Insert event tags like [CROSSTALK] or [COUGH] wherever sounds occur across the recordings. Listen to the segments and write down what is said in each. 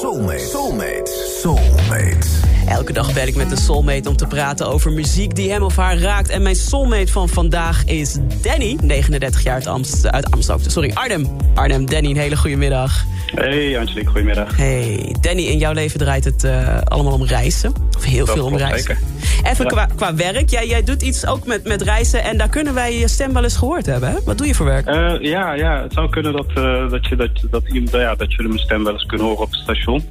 Soulmate. Soulmate. Soulmate. Elke dag bel ik met een soulmate om te praten over muziek die hem of haar raakt. En mijn soulmate van vandaag is Danny, 39 jaar uit, Amst uit Amsterdam. Sorry, Arnhem. Arnhem, Danny, een hele goede middag. Hey Angelique, goedemiddag. Hey, Danny, in jouw leven draait het uh, allemaal om reizen. Of heel Dat veel om reizen. zeker. Even Ja. qua, qua werk. Jij, jij doet iets ook met, met reizen en daar kunnen wij je stem wel eens gehoord hebben. Hè? Wat doe je voor werk? Eh, ja, ja, het zou kunnen dat, eh, dat, je, dat, dat, iemand- ja, dat jullie mijn stem wel eens kunnen horen op het station.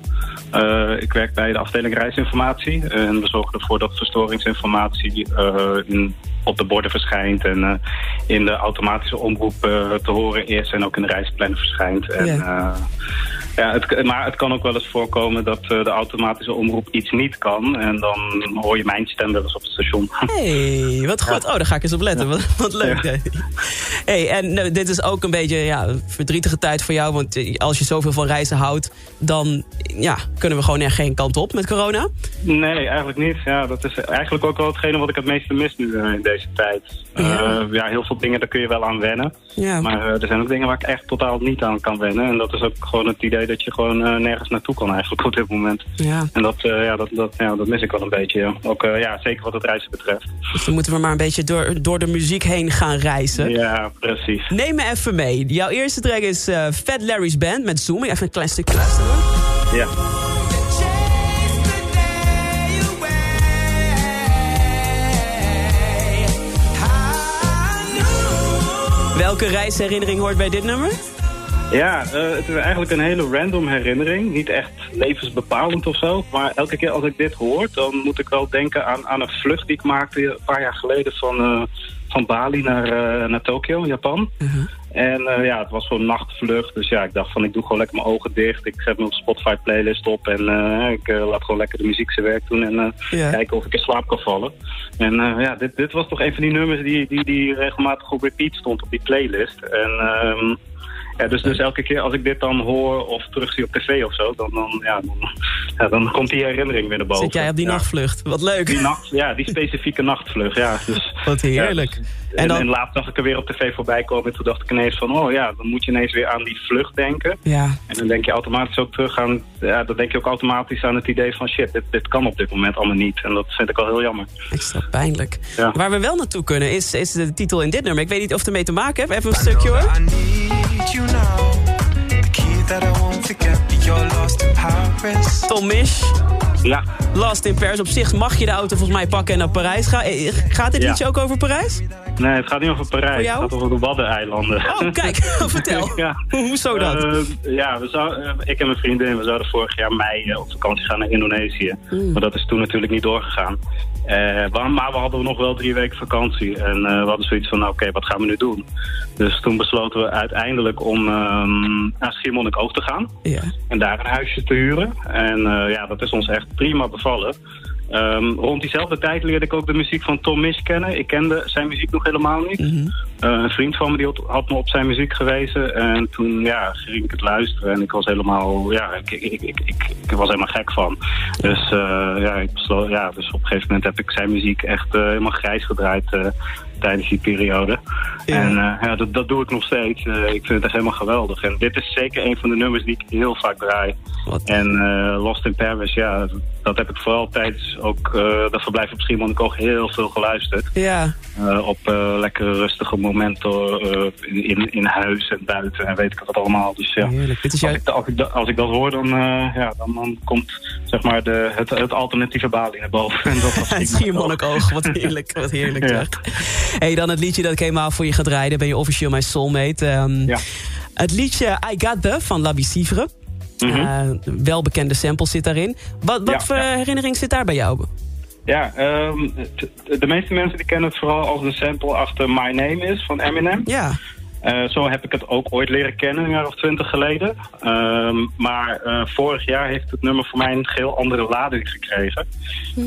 Eh, ik werk bij de afdeling reisinformatie. En we zorgen ervoor dat verstoringsinformatie eh, in, op de borden verschijnt. En eh, in de automatische omroep eh, te horen is en ook in de reisplanner verschijnt. En, Ja. Ja, het, maar het kan ook wel eens voorkomen dat eh, de automatische omroep iets niet kan. En dan hoor je mijn stem wel eens op het station. [LAUGHS] hey, wat goed. Oh, daar ga ik eens op letten. Wat, wat leuk, Ja. Hey, en nou, dit is ook een beetje ja, een verdrietige tijd voor jou. Want eh, als je zoveel van reizen houdt, dan ja, kunnen we gewoon er geen kant op met corona. Nee, eigenlijk niet. Ja, dat is eigenlijk ook wel hetgene wat ik het meeste mis nu in deze tijd. Ja. Ja, heel veel dingen, daar kun je wel aan wennen. Ja. Maar er zijn ook dingen waar ik echt totaal niet aan kan wennen. En dat is ook gewoon het idee dat je gewoon eh, nergens naartoe kan eigenlijk op dit moment. ja. En dat, eh, ja, dat, dat, ja, dat mis ik wel een beetje. ja. Ook eh, ja, zeker wat het reizen betreft. Dus dan moeten we maar een beetje door, door de muziek heen gaan reizen. Ja, precies. Neem me even mee. Jouw eerste track is Fat Larry's Band met Zoom. Even een klein stukje luisteren. Ja. Welke reisherinnering hoort bij dit nummer? Ja, eh, het is eigenlijk een hele random herinnering. Niet echt levensbepalend of zo. Maar elke keer als ik dit hoor, dan moet ik wel denken aan, aan een vlucht die ik maakte een paar jaar geleden van, eh, van Bali naar, eh, naar Tokio, Japan. En eh, ja, het was zo'n nachtvlucht. Dus ja, ik dacht van ik doe gewoon lekker mijn ogen dicht. Ik zet mijn Spotify playlist op en ik laat gewoon lekker de muziek zijn werk doen. En kijken of ik in slaap kan vallen. En ja, dit, dit was toch een van die nummers die, die, die regelmatig op repeat stond op die playlist. En ehm, ja, dus, dus elke keer als ik dit dan hoor of terugzie op tv of zo, dan, dan, ja, dan, ja, dan komt die herinnering weer naar boven. Zit jij op die ja. nachtvlucht? Wat leuk. Die nacht, ja, die specifieke nachtvlucht, ja. Dus, [LAUGHS] Wat heerlijk. ja, dus- En en, dan- en laatst zag ik er weer op tv voorbij komen en toen dacht ik ineens van, oh ja, dan moet je ineens weer aan die vlucht denken. Ja, En dan denk je automatisch ook terug aan, ja, dan denk je ook automatisch aan het idee van shit, dit, dit kan op dit moment allemaal niet. En dat vind ik al heel jammer. extra pijnlijk. Ja. Waar we wel naartoe kunnen is, is de titel in dit nummer. Ik weet niet of het ermee te maken heeft. Even een stukje hoor. Now. The key that I won't forget. You're lost in Paris. Tom Misch, Ja, Last in Paris. Op zich mag je de auto volgens mij pakken en naar Parijs gaan. Eh, Gaat dit Ja. liedje ook over Parijs? nee, het gaat niet over Parijs, Voor het gaat over de Waddeneilanden. Oh, kijk. [LAUGHS] [LAUGHS] Vertel. Ja. Hoe- Hoezo dat? Eh, ja, we zou, eh, ik en mijn vriendin, we zouden vorig jaar mei eh, op vakantie gaan naar Indonesië. Hmm. Maar dat is toen natuurlijk niet doorgegaan. Eh, maar, we hadden nog wel drie weken vakantie. En eh, we hadden zoiets van, nou, oké, wat gaan we nu doen? Dus toen besloten we uiteindelijk om ehm, naar Schiermonnikoog te gaan. Ja. En daar een huisje te huren. En eh, ja, dat is ons echt prima bevallen. Ehm, rond diezelfde tijd leerde ik ook de muziek van Tom Misch kennen. Ik kende zijn muziek nog helemaal niet. Mhm. Een vriend van me die had, me op zijn muziek gewezen. En toen ja, ging ik het luisteren. En ik was helemaal, ja, ik, ik, ik, ik, was helemaal gek van. Dus, eh, ja, ik ja, dus op een gegeven moment heb ik zijn muziek echt eh, helemaal grijs gedraaid eh, tijdens die periode. Ja. En eh, ja, dat, dat doe ik nog steeds. Eh, ik vind het echt helemaal geweldig. En dit is zeker een van de nummers die ik heel vaak draai. Wat- En eh, Lost in Paris, ja, dat heb ik vooral tijdens ook eh dat verblijf op Schiermonnikoog heel veel geluisterd. Ja. Eh, op eh, lekkere rustige momenten eh, in, in, huis en buiten en weet ik wat allemaal. Dus ja. Dit is als ik, als, ik, dat- als ik dat hoor, dan, eh, ja, dan, dan komt zeg maar de, het, het alternatieve Bali naar boven. En dat was [LAUGHS] Het Schiermonnikoog, wat heerlijk, wat heerlijk Ja. Hey, dan het liedje dat ik helemaal voor je ga draaien. Ben je officieel mijn soulmate. Ehm, Ja. Het liedje I Got The van La Bicivre. Mhm. Eh, welbekende sample zit daarin. Wat, wat Ja, voor herinnering zit daar bij jou? Ja, ehm, de meeste mensen die kennen het vooral als de sample achter My Name is van Eminem. Ja, Eh, zo heb ik het ook ooit leren kennen, een jaar of twintig geleden. Ehm, maar eh, vorig jaar heeft het nummer voor mij een geheel andere lading gekregen.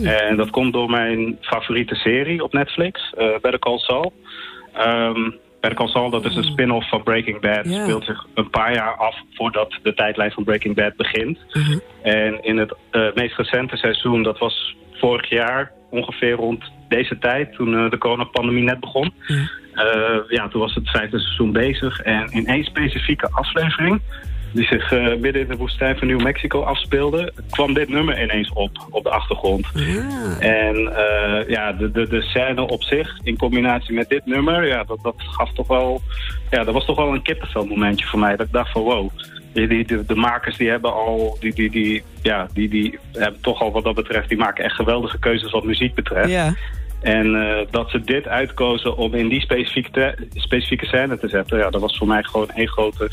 En dat komt door mijn favoriete serie op Netflix, uh, Better Call Saul. Um, Better Call Saul, dat is een spin-off van Breaking Bad. Speelt zich een paar jaar af voordat de tijdlijn van Breaking Bad begint. En in het meest recente seizoen, dat was vorig jaar ongeveer rond deze tijd, toen eh, de coronapandemie net begon. Eh, ja, toen was het vijfde seizoen bezig. En in één specifieke aflevering, die zich eh, midden in de woestijn van New Mexico afspeelde, kwam dit nummer ineens op, op de achtergrond. En eh, ja, de, de, de scène op zich, in combinatie met dit nummer, ja, dat, dat gaf toch wel, ja, dat was toch wel een kippenvel momentje voor mij. Dat ik dacht van wow, die, die, de, de makers die hebben al, die, die, die, ja, die, die hebben toch al wat dat betreft, die maken echt geweldige keuzes wat muziek betreft. Ja. En eh, dat ze dit uitkozen om in die specifieke, te- specifieke scène te zetten, ja, dat was voor mij gewoon één grote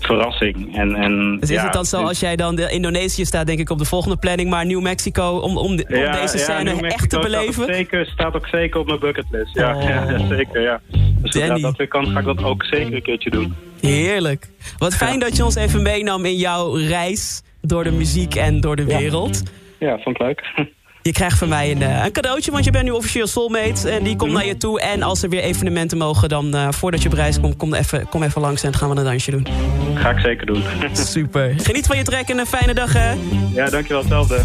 verrassing. En, en, Dus is ja, het dan zo als jij dan de Indonesië staat, denk ik op de volgende planning, maar New Mexico om, om, de- om deze scène echt te beleven? ook Zeker, staat ook zeker op mijn bucketlist. Ja, [LAUGHS] Oh. ja, ja, zeker. Ja. Dus Danny. dat weer kan, ga ik dat ook zeker een keertje doen. Heerlijk. Wat fijn dat je ons even meenam in jouw reis door de muziek en door de wereld. Ja, vond ik leuk. [LAUGHS] Je krijgt van mij een, eh, een cadeautje, want je bent nu officieel soulmate. En die komt naar je toe. En als er weer evenementen mogen, dan eh, voordat je op reis komt, kom even, kom even langs en dan gaan we een dansje doen. Ga ik zeker doen. [LAUGHS] [LAUGHS] Super. Geniet van je trek en een fijne dag, hè? ja, dankjewel. Hetzelfde.